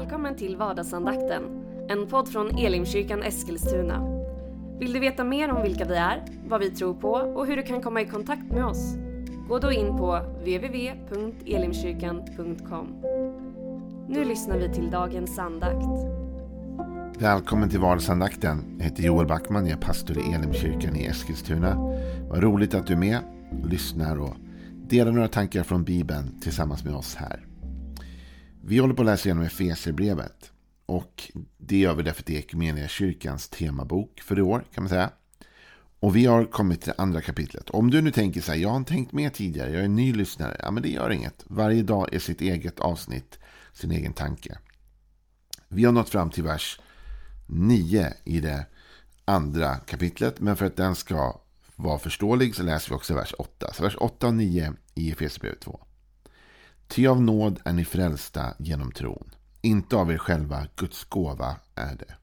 Välkommen till vardagsandakten, en podd från Elimkyrkan Eskilstuna. Vill du veta mer om vilka vi är, vad vi tror på och hur du kan komma i kontakt med oss? Gå då in på www.elimkyrkan.com. Nu lyssnar vi till dagens andakt. Välkommen till vardagsandakten. Jag heter Joel Backman, jag är pastor i Elimkyrkan i Eskilstuna. Vad roligt att du är med, och lyssnar och delar några tankar från Bibeln tillsammans med oss här. Vi håller på att läsa igenom Efesierbrevet. Och det gör vi därför att det är kyrkans temabok för i år kan man säga. Och vi har kommit till andra kapitlet. Om du nu tänker så här, jag har inte tänkt med tidigare, jag är ny lyssnare. Ja, men det gör inget. Varje dag är sitt eget avsnitt, sin egen tanke. Vi har nått fram till vers 9 i det andra kapitlet. Men för att den ska vara förståelig så läser vi också vers 8. Så vers 8 och 9 i Efesierbrevet 2. Ty av nåd är ni frälsta genom tron. Inte av er själva, Guds gåva är det.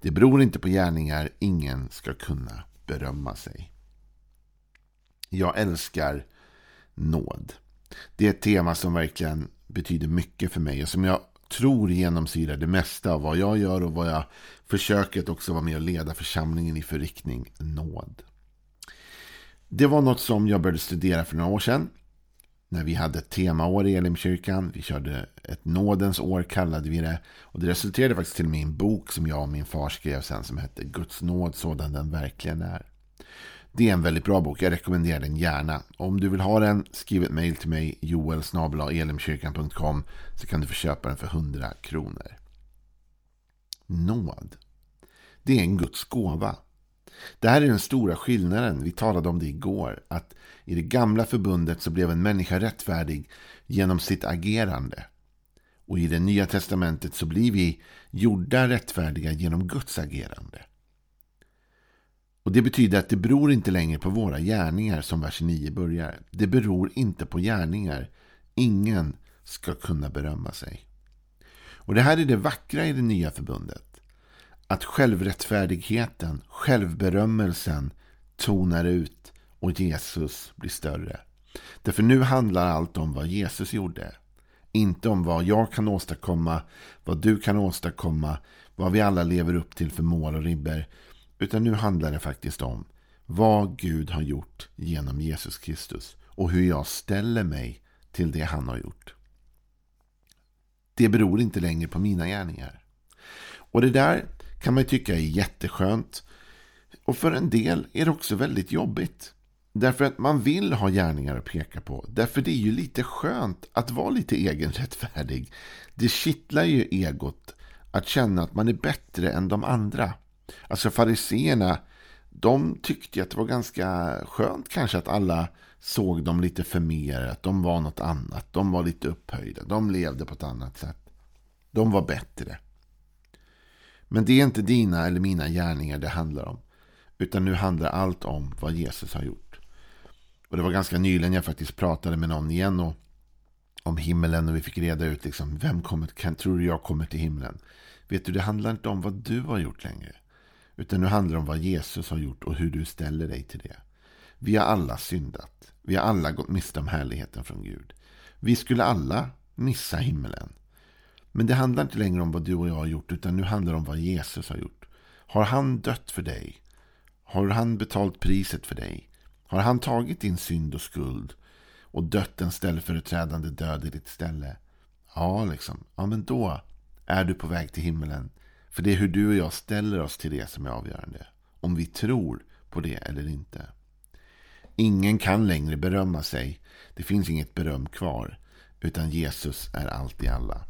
Det beror inte på gärningar, ingen ska kunna berömma sig. Jag älskar nåd. Det är ett tema som verkligen betyder mycket för mig och som jag tror genomsyrar det mesta av vad jag gör och vad jag försöker att också vara med och leda församlingen i för riktning nåd. Det var något som jag började studera för några år sedan när vi hade ett temaår i Elimkyrkan. Vi körde ett nådens år kallade vi det. Och det resulterade faktiskt till min bok som jag och min far skrev sen som hette Guds nåd sådan den verkligen är. Det är en väldigt bra bok. Jag rekommenderar den gärna. Om du vill ha den, skriv ett mejl till mig, joelsnabelaelimkyrkan.com så kan du få köpa den för 100 kronor. Nåd. Det är en Guds gåva. Det här är den stora skillnaden. Vi talade om det igår. Att i det gamla förbundet så blev en människa rättfärdig genom sitt agerande. Och i det nya testamentet så blir vi gjorda rättfärdiga genom Guds agerande. Och Det betyder att det beror inte längre på våra gärningar som vers 9 börjar. Det beror inte på gärningar. Ingen ska kunna berömma sig. Och Det här är det vackra i det nya förbundet att självrättfärdigheten, självberömmelsen tonar ut och Jesus blir större. Därför nu handlar allt om vad Jesus gjorde. Inte om vad jag kan åstadkomma, vad du kan åstadkomma, vad vi alla lever upp till för mål och ribber. Utan nu handlar det faktiskt om vad Gud har gjort genom Jesus Kristus och hur jag ställer mig till det han har gjort. Det beror inte längre på mina gärningar. Och det där kan man tycka är jätteskönt. Och för en del är det också väldigt jobbigt. Därför att man vill ha gärningar att peka på. Därför det är ju lite skönt att vara lite egenrättfärdig. Det kittlar ju egot att känna att man är bättre än de andra. Alltså fariseerna, de tyckte att det var ganska skönt kanske att alla såg dem lite för mer. Att de var något annat. De var lite upphöjda. De levde på ett annat sätt. De var bättre. Men det är inte dina eller mina gärningar det handlar om. Utan nu handlar allt om vad Jesus har gjort. Och det var ganska nyligen jag faktiskt pratade med någon igen och, om himmelen och vi fick reda ut liksom, vem kommer, kan, tror du jag kommer till himlen? Vet du, det handlar inte om vad du har gjort längre. Utan nu handlar det om vad Jesus har gjort och hur du ställer dig till det. Vi har alla syndat. Vi har alla gått miste om härligheten från Gud. Vi skulle alla missa himmelen. Men det handlar inte längre om vad du och jag har gjort, utan nu handlar det om vad Jesus har gjort. Har han dött för dig? Har han betalt priset för dig? Har han tagit din synd och skuld och dött en ställföreträdande död i ditt ställe? Ja, liksom. Ja, men då är du på väg till himmelen. För det är hur du och jag ställer oss till det som är avgörande. Om vi tror på det eller inte. Ingen kan längre berömma sig. Det finns inget beröm kvar. Utan Jesus är allt i alla.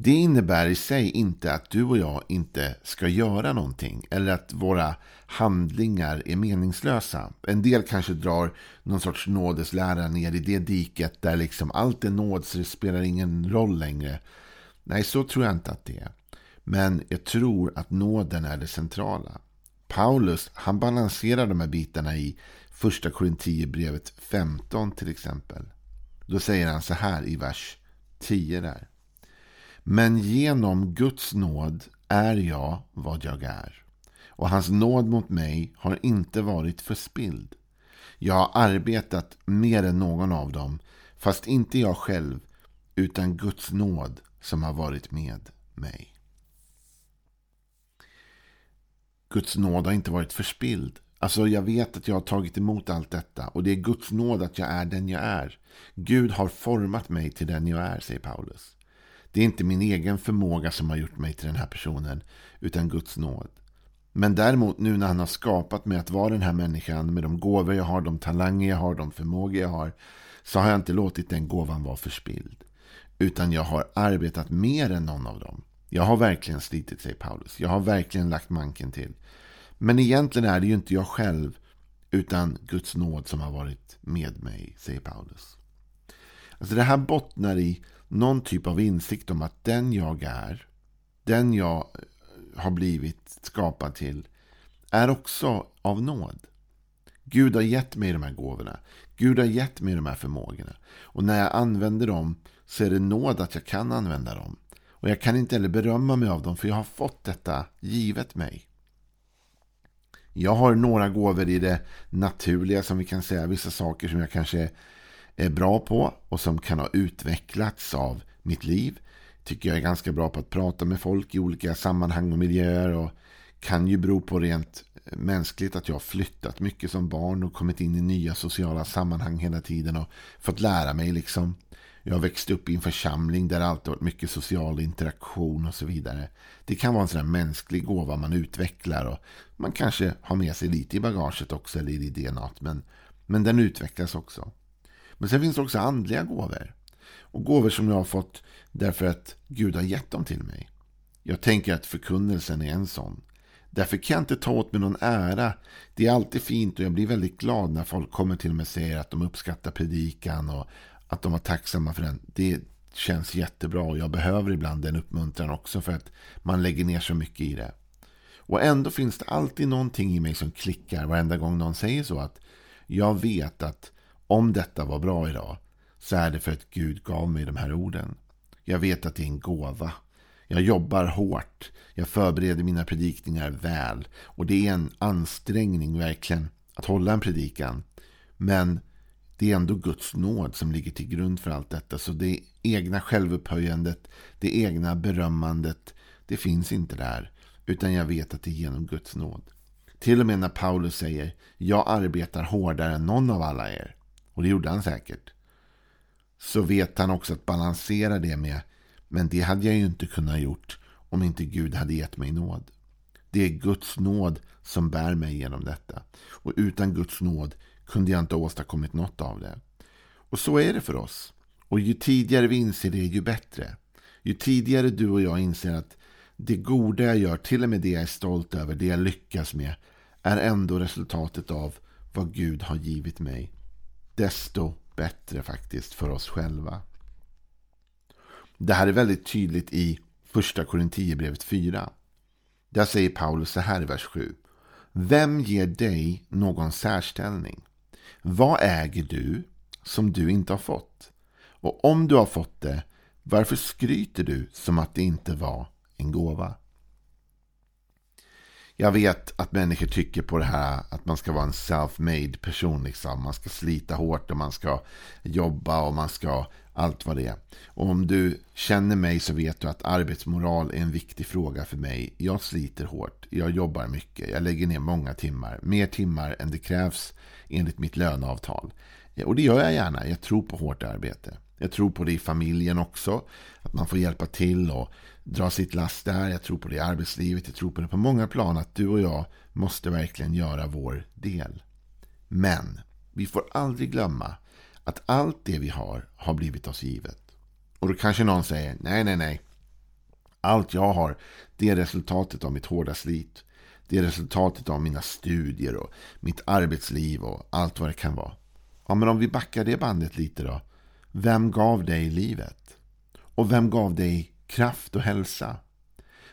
Det innebär i sig inte att du och jag inte ska göra någonting. Eller att våra handlingar är meningslösa. En del kanske drar någon sorts nådeslära ner i det diket där liksom allt är nåd så det spelar ingen roll längre. Nej, så tror jag inte att det är. Men jag tror att nåden är det centrala. Paulus, han balanserar de här bitarna i första Korintierbrevet 15 till exempel. Då säger han så här i vers 10 där. Men genom Guds nåd är jag vad jag är. Och hans nåd mot mig har inte varit förspild. Jag har arbetat mer än någon av dem, fast inte jag själv, utan Guds nåd som har varit med mig. Guds nåd har inte varit förspild. Alltså jag vet att jag har tagit emot allt detta och det är Guds nåd att jag är den jag är. Gud har format mig till den jag är, säger Paulus. Det är inte min egen förmåga som har gjort mig till den här personen, utan Guds nåd. Men däremot nu när han har skapat mig att vara den här människan med de gåvor jag har, de talanger jag har, de förmågor jag har, så har jag inte låtit den gåvan vara förspild. Utan jag har arbetat mer än någon av dem. Jag har verkligen slitit, säger Paulus. Jag har verkligen lagt manken till. Men egentligen är det ju inte jag själv, utan Guds nåd som har varit med mig, säger Paulus. Alltså det här bottnar i någon typ av insikt om att den jag är, den jag eh, har blivit skapad till, är också av nåd. Gud har gett mig de här gåvorna. Gud har gett mig de här förmågorna. Och när jag använder dem så är det nåd att jag kan använda dem. Och jag kan inte heller berömma mig av dem för jag har fått detta givet mig. Jag har några gåvor i det naturliga som vi kan säga. Vissa saker som jag kanske är bra på och som kan ha utvecklats av mitt liv. Tycker jag är ganska bra på att prata med folk i olika sammanhang och miljöer. Och kan ju bero på rent mänskligt att jag har flyttat mycket som barn och kommit in i nya sociala sammanhang hela tiden och fått lära mig liksom. Jag har växt upp i en församling där det alltid varit mycket social interaktion och så vidare. Det kan vara en sån här mänsklig gåva man utvecklar och man kanske har med sig lite i bagaget också eller i DNA. Men, men den utvecklas också. Men sen finns det också andliga gåvor. Och gåvor som jag har fått därför att Gud har gett dem till mig. Jag tänker att förkunnelsen är en sån. Därför kan jag inte ta åt mig någon ära. Det är alltid fint och jag blir väldigt glad när folk kommer till mig och säger att de uppskattar predikan och att de var tacksamma för den. Det känns jättebra och jag behöver ibland den uppmuntran också för att man lägger ner så mycket i det. Och ändå finns det alltid någonting i mig som klickar varenda gång någon säger så att jag vet att om detta var bra idag så är det för att Gud gav mig de här orden. Jag vet att det är en gåva. Jag jobbar hårt. Jag förbereder mina predikningar väl. Och det är en ansträngning verkligen att hålla en predikan. Men det är ändå Guds nåd som ligger till grund för allt detta. Så det egna självupphöjandet, det egna berömmandet, det finns inte där. Utan jag vet att det är genom Guds nåd. Till och med när Paulus säger jag arbetar hårdare än någon av alla er. Och det gjorde han säkert. Så vet han också att balansera det med men det hade jag ju inte kunnat gjort om inte Gud hade gett mig nåd. Det är Guds nåd som bär mig genom detta. Och utan Guds nåd kunde jag inte åstadkommit något av det. Och så är det för oss. Och ju tidigare vi inser det, ju bättre. Ju tidigare du och jag inser att det goda jag gör, till och med det jag är stolt över, det jag lyckas med, är ändå resultatet av vad Gud har givit mig. Desto bättre faktiskt för oss själva. Det här är väldigt tydligt i första Korinthierbrevet 4. Där säger Paulus så här i vers 7. Vem ger dig någon särställning? Vad äger du som du inte har fått? Och om du har fått det, varför skryter du som att det inte var en gåva? Jag vet att människor tycker på det här att man ska vara en self-made person. Liksom. Man ska slita hårt och man ska jobba och man ska allt vad det är. Och om du känner mig så vet du att arbetsmoral är en viktig fråga för mig. Jag sliter hårt, jag jobbar mycket, jag lägger ner många timmar. Mer timmar än det krävs enligt mitt löneavtal. Och det gör jag gärna, jag tror på hårt arbete. Jag tror på det i familjen också. Att man får hjälpa till och dra sitt last där. Jag tror på det i arbetslivet. Jag tror på det på många plan. Att du och jag måste verkligen göra vår del. Men vi får aldrig glömma att allt det vi har har blivit oss givet. Och då kanske någon säger nej, nej, nej. Allt jag har det är resultatet av mitt hårda slit. Det är resultatet av mina studier och mitt arbetsliv och allt vad det kan vara. Ja, men om vi backar det bandet lite då. Vem gav dig livet? Och vem gav dig kraft och hälsa?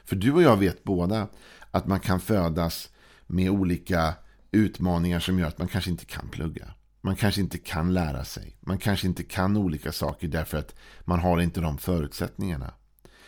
För du och jag vet båda att man kan födas med olika utmaningar som gör att man kanske inte kan plugga. Man kanske inte kan lära sig. Man kanske inte kan olika saker därför att man har inte de förutsättningarna.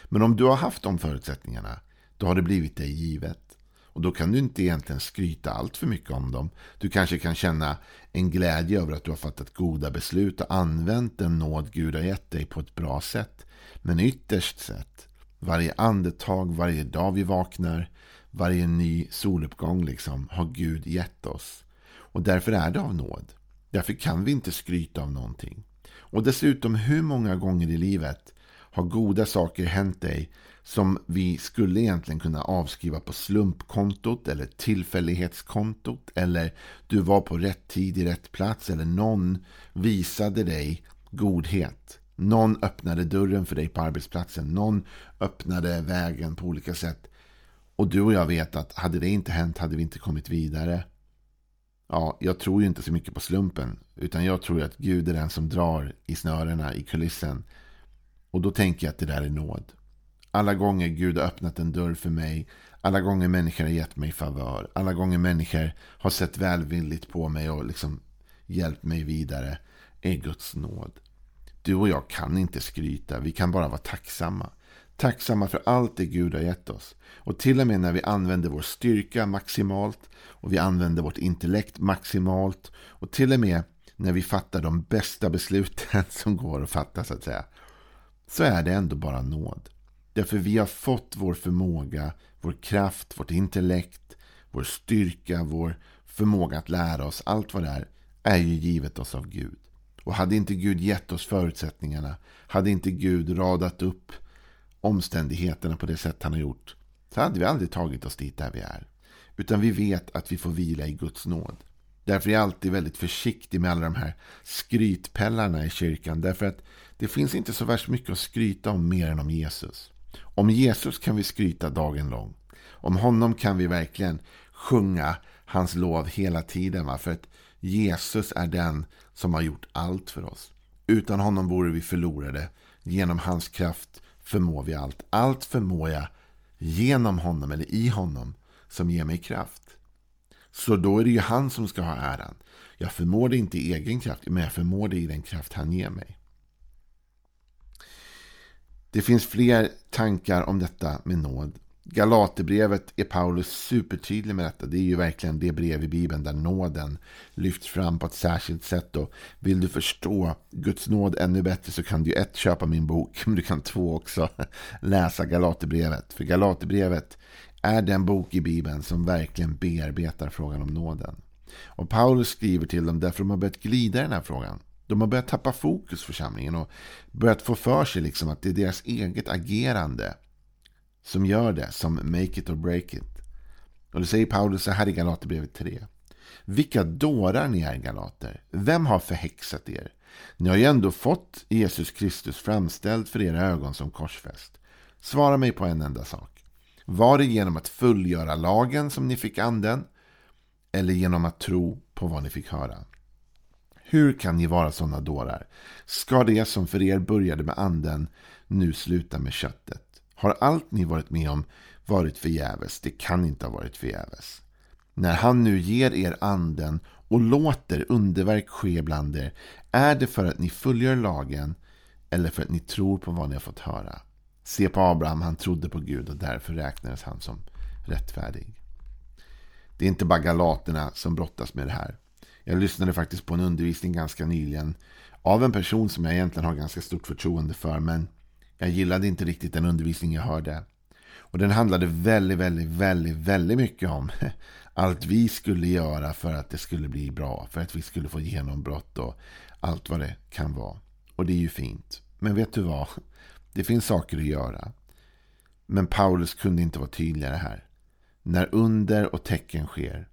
Men om du har haft de förutsättningarna, då har det blivit dig givet. Och då kan du inte egentligen skryta allt för mycket om dem. Du kanske kan känna en glädje över att du har fattat goda beslut och använt den nåd Gud har gett dig på ett bra sätt. Men ytterst sett, varje andetag, varje dag vi vaknar, varje ny soluppgång liksom, har Gud gett oss. Och därför är det av nåd. Därför kan vi inte skryta av någonting. Och dessutom, hur många gånger i livet har goda saker hänt dig som vi skulle egentligen kunna avskriva på slumpkontot eller tillfällighetskontot eller du var på rätt tid i rätt plats eller någon visade dig godhet. Någon öppnade dörren för dig på arbetsplatsen. Någon öppnade vägen på olika sätt. Och du och jag vet att hade det inte hänt hade vi inte kommit vidare. Ja, jag tror ju inte så mycket på slumpen. Utan jag tror att Gud är den som drar i snörena i kulissen. Och då tänker jag att det där är nåd. Alla gånger Gud har öppnat en dörr för mig. Alla gånger människor har gett mig favör. Alla gånger människor har sett välvilligt på mig och liksom hjälpt mig vidare. Är Guds nåd. Du och jag kan inte skryta. Vi kan bara vara tacksamma. Tacksamma för allt det Gud har gett oss. Och till och med när vi använder vår styrka maximalt och vi använder vårt intellekt maximalt och till och med när vi fattar de bästa besluten som går att fatta så att säga. Så är det ändå bara nåd. Därför vi har fått vår förmåga, vår kraft, vårt intellekt, vår styrka, vår förmåga att lära oss. Allt vad det är, är ju givet oss av Gud. Och hade inte Gud gett oss förutsättningarna, hade inte Gud radat upp omständigheterna på det sätt han har gjort, så hade vi aldrig tagit oss dit där vi är. Utan vi vet att vi får vila i Guds nåd. Därför är jag alltid väldigt försiktig med alla de här skrytpellarna i kyrkan. Därför att det finns inte så värst mycket att skryta om mer än om Jesus. Om Jesus kan vi skryta dagen lång. Om honom kan vi verkligen sjunga hans lov hela tiden. Va? För att Jesus är den som har gjort allt för oss. Utan honom vore vi förlorade. Genom hans kraft förmår vi allt. Allt förmår jag genom honom eller i honom som ger mig kraft. Så då är det ju han som ska ha äran. Jag förmår det inte i egen kraft, men jag förmår det i den kraft han ger mig. Det finns fler tankar om detta med nåd. Galaterbrevet är Paulus supertydlig med detta. Det är ju verkligen det brev i Bibeln där nåden lyfts fram på ett särskilt sätt. Och vill du förstå Guds nåd ännu bättre så kan du ett köpa min bok, men du kan två också läsa Galaterbrevet. För Galaterbrevet är den bok i Bibeln som verkligen bearbetar frågan om nåden. Och Paulus skriver till dem därför de har börjat glida i den här frågan. De har börjat tappa fokus församlingen och börjat få för sig liksom att det är deras eget agerande som gör det, som make it or break it. Och det säger Paulus så här i Galaterbrevet 3. Vilka dårar ni är galater. Vem har förhäxat er? Ni har ju ändå fått Jesus Kristus framställd för era ögon som korsfäst. Svara mig på en enda sak. Var det genom att fullgöra lagen som ni fick anden? Eller genom att tro på vad ni fick höra? Hur kan ni vara sådana dårar? Ska det som för er började med anden nu sluta med köttet? Har allt ni varit med om varit förgäves? Det kan inte ha varit förgäves. När han nu ger er anden och låter underverk ske bland er, är det för att ni följer lagen eller för att ni tror på vad ni har fått höra? Se på Abraham, han trodde på Gud och därför räknades han som rättfärdig. Det är inte bara galaterna som brottas med det här. Jag lyssnade faktiskt på en undervisning ganska nyligen av en person som jag egentligen har ganska stort förtroende för, men jag gillade inte riktigt den undervisning jag hörde. Och den handlade väldigt, väldigt, väldigt, väldigt mycket om allt vi skulle göra för att det skulle bli bra. För att vi skulle få genombrott och allt vad det kan vara. Och det är ju fint. Men vet du vad? Det finns saker att göra. Men Paulus kunde inte vara tydligare här. När under och tecken sker.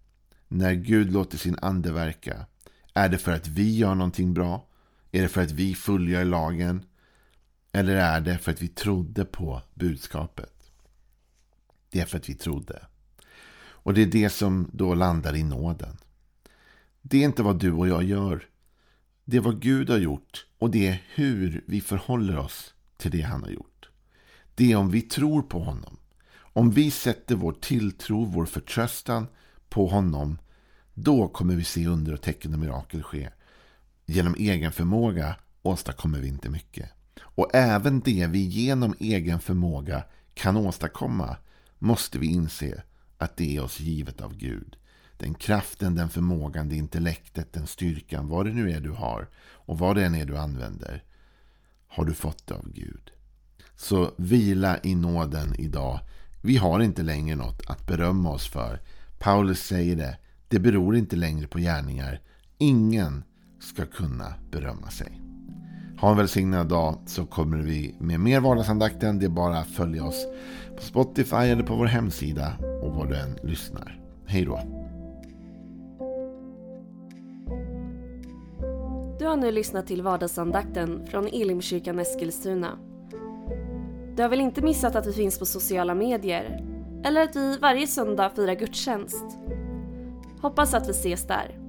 När Gud låter sin ande verka. Är det för att vi gör någonting bra? Är det för att vi fullgör lagen? Eller är det för att vi trodde på budskapet? Det är för att vi trodde. Och det är det som då landar i nåden. Det är inte vad du och jag gör. Det är vad Gud har gjort och det är hur vi förhåller oss till det han har gjort. Det är om vi tror på honom. Om vi sätter vår tilltro, vår förtröstan på honom. Då kommer vi se under och tecken och mirakel ske. Genom egen förmåga åstadkommer vi inte mycket. Och även det vi genom egen förmåga kan åstadkomma måste vi inse att det är oss givet av Gud. Den kraften, den förmågan, det intellektet, den styrkan, vad det nu är du har och vad det än är du använder, har du fått det av Gud. Så vila i nåden idag. Vi har inte längre något att berömma oss för. Paulus säger det. Det beror inte längre på gärningar. Ingen ska kunna berömma sig. Ha en välsignad dag så kommer vi med mer vardagsandakten. Det är bara att följa oss på Spotify eller på vår hemsida och var du än lyssnar. Hej då! Du har nu lyssnat till vardagsandakten från Elimkyrkan Eskilstuna. Du har väl inte missat att vi finns på sociala medier? Eller att vi varje söndag firar gudstjänst? Hoppas att vi ses där.